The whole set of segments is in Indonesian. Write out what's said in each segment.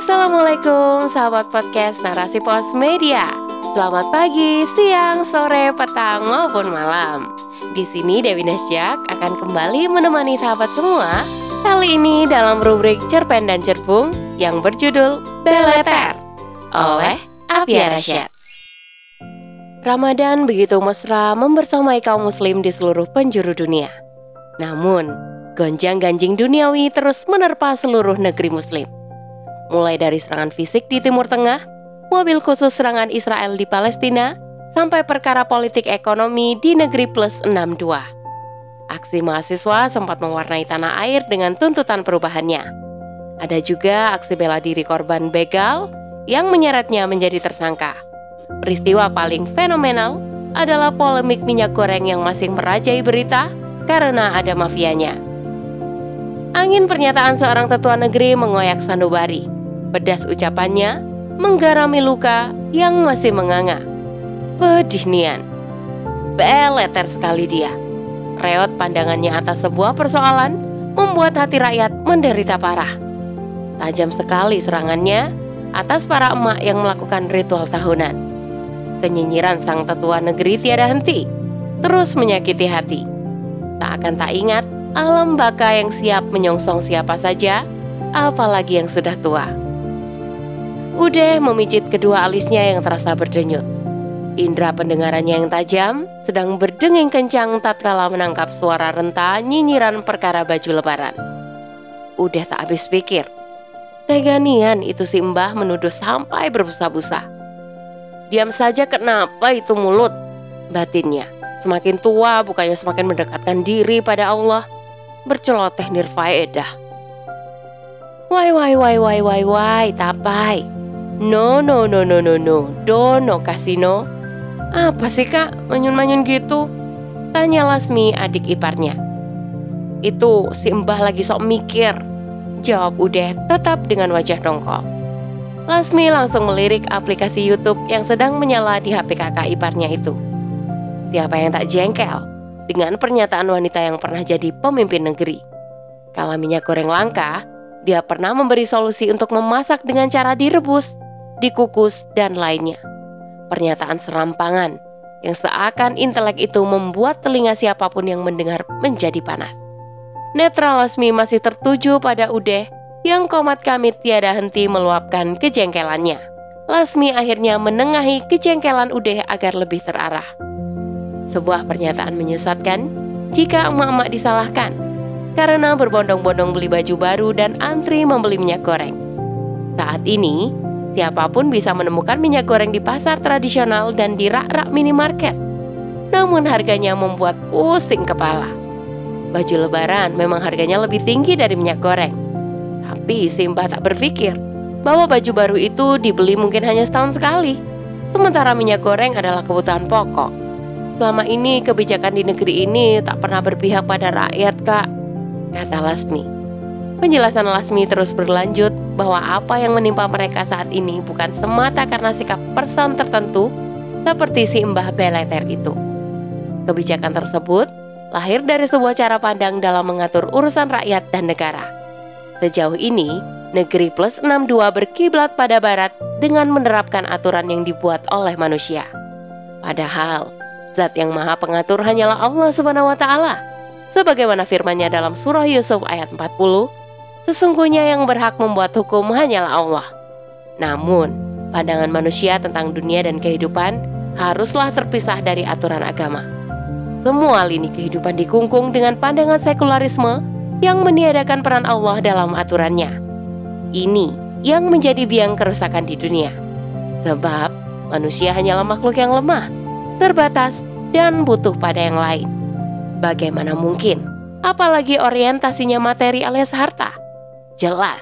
Assalamualaikum sahabat podcast Narasi Pos Media. Selamat pagi, siang, sore, petang maupun malam. Di sini Dewi Nasjak akan kembali menemani sahabat semua Kali ini dalam rubrik Cerpen dan Cerpung yang berjudul Beleter oleh Apia Rasyad. Ramadan begitu mesra membersamai kaum muslim di seluruh penjuru dunia. Namun, gonjang-ganjing duniawi terus menerpa seluruh negeri muslim mulai dari serangan fisik di Timur Tengah, mobil khusus serangan Israel di Palestina, sampai perkara politik ekonomi di negeri plus 62. Aksi mahasiswa sempat mewarnai tanah air dengan tuntutan perubahannya. Ada juga aksi bela diri korban begal yang menyeretnya menjadi tersangka. Peristiwa paling fenomenal adalah polemik minyak goreng yang masih merajai berita karena ada mafianya. Angin pernyataan seorang tetua negeri mengoyak sanubari. Pedas ucapannya menggarami luka yang masih menganga. Pedih nian. Beleter sekali dia. Reot pandangannya atas sebuah persoalan membuat hati rakyat menderita parah. Tajam sekali serangannya atas para emak yang melakukan ritual tahunan. Kenyinyiran sang tetua negeri tiada henti, terus menyakiti hati. Tak akan tak ingat alam baka yang siap menyongsong siapa saja, apalagi yang sudah tua. Ude memijit kedua alisnya yang terasa berdenyut. Indra pendengarannya yang tajam sedang berdenging kencang tatkala menangkap suara renta nyinyiran perkara baju lebaran. Udah tak habis pikir. Teganian itu si mbah menuduh sampai berbusa-busa. Diam saja kenapa itu mulut? Batinnya. Semakin tua bukannya semakin mendekatkan diri pada Allah. Berceloteh nirfaedah. Wai wai wai wai wai wai tapai. No, no, no, no, no, no. Dono kasino. Apa sih kak, manyun-manyun gitu? Tanya Lasmi adik iparnya. Itu si mbah lagi sok mikir. Jawab Udah tetap dengan wajah dongkol. Lasmi langsung melirik aplikasi YouTube yang sedang menyala di HP kakak iparnya itu. Siapa yang tak jengkel dengan pernyataan wanita yang pernah jadi pemimpin negeri? Kalau minyak goreng langka, dia pernah memberi solusi untuk memasak dengan cara direbus dikukus, dan lainnya. Pernyataan serampangan yang seakan intelek itu membuat telinga siapa pun yang mendengar menjadi panas. Netral Lasmi masih tertuju pada Udeh yang komat kamit tiada henti meluapkan kejengkelannya. Lasmi akhirnya menengahi kejengkelan Udeh agar lebih terarah. Sebuah pernyataan menyesatkan jika emak-emak disalahkan karena berbondong-bondong beli baju baru dan antri membeli minyak goreng. Saat ini, Siapa pun bisa menemukan minyak goreng di pasar tradisional dan di rak-rak minimarket. Namun harganya membuat pusing kepala. Baju lebaran memang harganya lebih tinggi dari minyak goreng. Tapi Simba tak berpikir bahwa baju baru itu dibeli mungkin hanya setahun sekali. Sementara minyak goreng adalah kebutuhan pokok. Selama ini kebijakan di negeri ini tak pernah berpihak pada rakyat, Kak, kata Lasmi. Penjelasan Lasmi terus berlanjut bahwa apa yang menimpa mereka saat ini bukan semata karena sikap person tertentu seperti si Mbah Beleter itu. Kebijakan tersebut lahir dari sebuah cara pandang dalam mengatur urusan rakyat dan negara. Sejauh ini, negeri plus 62 berkiblat pada barat dengan menerapkan aturan yang dibuat oleh manusia. Padahal, zat yang maha pengatur hanyalah Allah taala. Sebagaimana firman-Nya dalam surah Yusuf ayat 40, Sesungguhnya yang berhak membuat hukum hanyalah Allah. Namun, pandangan manusia tentang dunia dan kehidupan haruslah terpisah dari aturan agama. Semua lini kehidupan dikungkung dengan pandangan sekularisme yang meniadakan peran Allah dalam aturannya. Ini yang menjadi biang kerusakan di dunia. Sebab manusia hanyalah makhluk yang lemah, terbatas, dan butuh pada yang lain. Bagaimana mungkin? Apalagi orientasinya materi alias harta Jelas,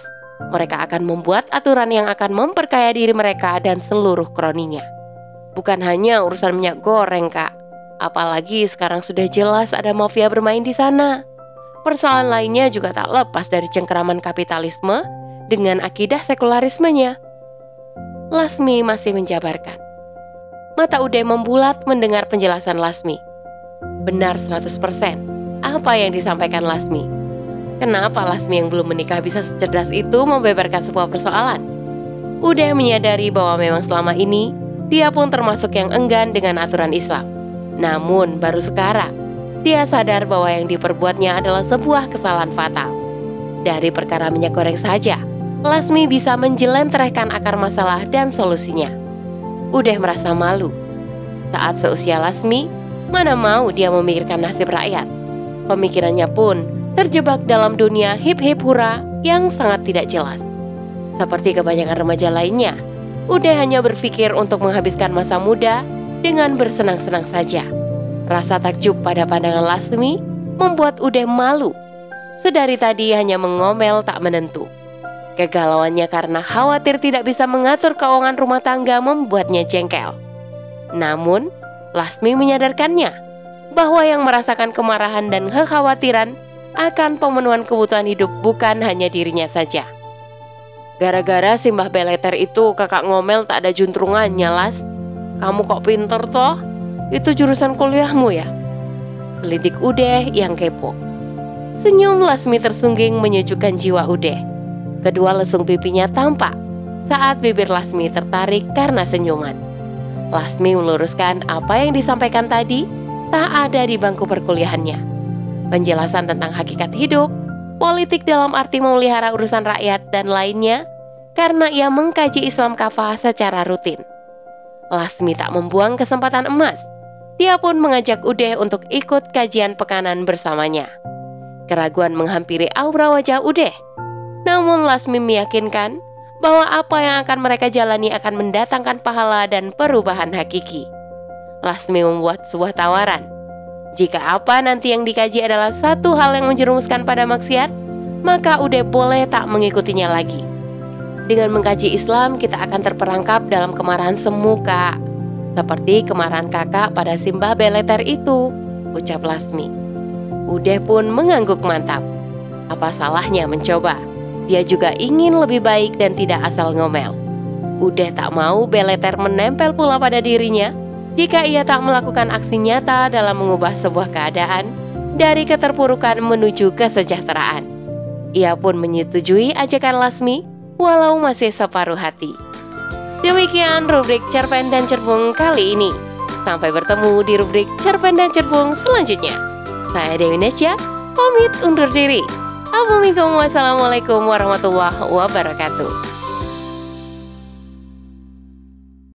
mereka akan membuat aturan yang akan memperkaya diri mereka dan seluruh kroninya. Bukan hanya urusan minyak goreng, Kak. Apalagi sekarang sudah jelas ada mafia bermain di sana. Persoalan lainnya juga tak lepas dari cengkeraman kapitalisme dengan akidah sekularismenya. Lasmi masih menjabarkan. Mata Ude membulat mendengar penjelasan Lasmi. Benar 100%. Apa yang disampaikan Lasmi? Kenapa Lasmi yang belum menikah bisa secerdas itu membeberkan sebuah persoalan? Udah menyadari bahwa memang selama ini dia pun termasuk yang enggan dengan aturan Islam. Namun baru sekarang dia sadar bahwa yang diperbuatnya adalah sebuah kesalahan fatal. Dari perkara minyak goreng saja, Lasmi bisa menjelentrehkan akar masalah dan solusinya. Udah merasa malu. Saat seusia Lasmi, mana mau dia memikirkan nasib rakyat. Pemikirannya pun terjebak dalam dunia hip-hip hura yang sangat tidak jelas. Seperti kebanyakan remaja lainnya, Ude hanya berpikir untuk menghabiskan masa muda dengan bersenang-senang saja. Rasa takjub pada pandangan Lasmi membuat Ude malu. Sedari tadi hanya mengomel tak menentu. Kegalauannya karena khawatir tidak bisa mengatur keuangan rumah tangga membuatnya jengkel. Namun, Lasmi menyadarkannya bahwa yang merasakan kemarahan dan kekhawatiran akan pemenuhan kebutuhan hidup bukan hanya dirinya saja Gara-gara si Mbah Beleter itu kakak ngomel tak ada juntrungannya, Las. Kamu kok pinter toh? Itu jurusan kuliahmu ya? Lidik Udeh yang kepo. Senyum Lasmi tersungging menyejukkan jiwa Udeh. Kedua lesung pipinya tampak saat bibir Lasmi tertarik karena senyuman. Lasmi meluruskan apa yang disampaikan tadi tak ada di bangku perkuliahannya. Penjelasan tentang hakikat hidup politik dalam arti memelihara urusan rakyat dan lainnya karena ia mengkaji Islam kafah secara rutin. Lasmi tak membuang kesempatan emas. Dia pun mengajak Ude untuk ikut kajian pekanan bersamanya. Keraguan menghampiri aura wajah Ude. Namun Lasmi meyakinkan bahwa apa yang akan mereka jalani akan mendatangkan pahala dan perubahan hakiki. Lasmi membuat sebuah tawaran jika apa nanti yang dikaji adalah satu hal yang menjerumuskan pada maksiat, maka udah boleh tak mengikutinya lagi. Dengan mengkaji Islam, kita akan terperangkap dalam kemarahan semu, Kak. Seperti kemarahan kakak pada Simbah Beleter itu, ucap Lasmi. Udah pun mengangguk mantap. Apa salahnya mencoba? Dia juga ingin lebih baik dan tidak asal ngomel. Udah tak mau Beleter menempel pula pada dirinya, jika ia tak melakukan aksi nyata dalam mengubah sebuah keadaan dari keterpurukan menuju kesejahteraan. Ia pun menyetujui ajakan Lasmi walau masih separuh hati. Demikian rubrik Cerpen dan Cerbung kali ini. Sampai bertemu di rubrik Cerpen dan Cerbung selanjutnya. Saya Dewi Nesya, pamit undur diri. Assalamualaikum warahmatullahi wabarakatuh.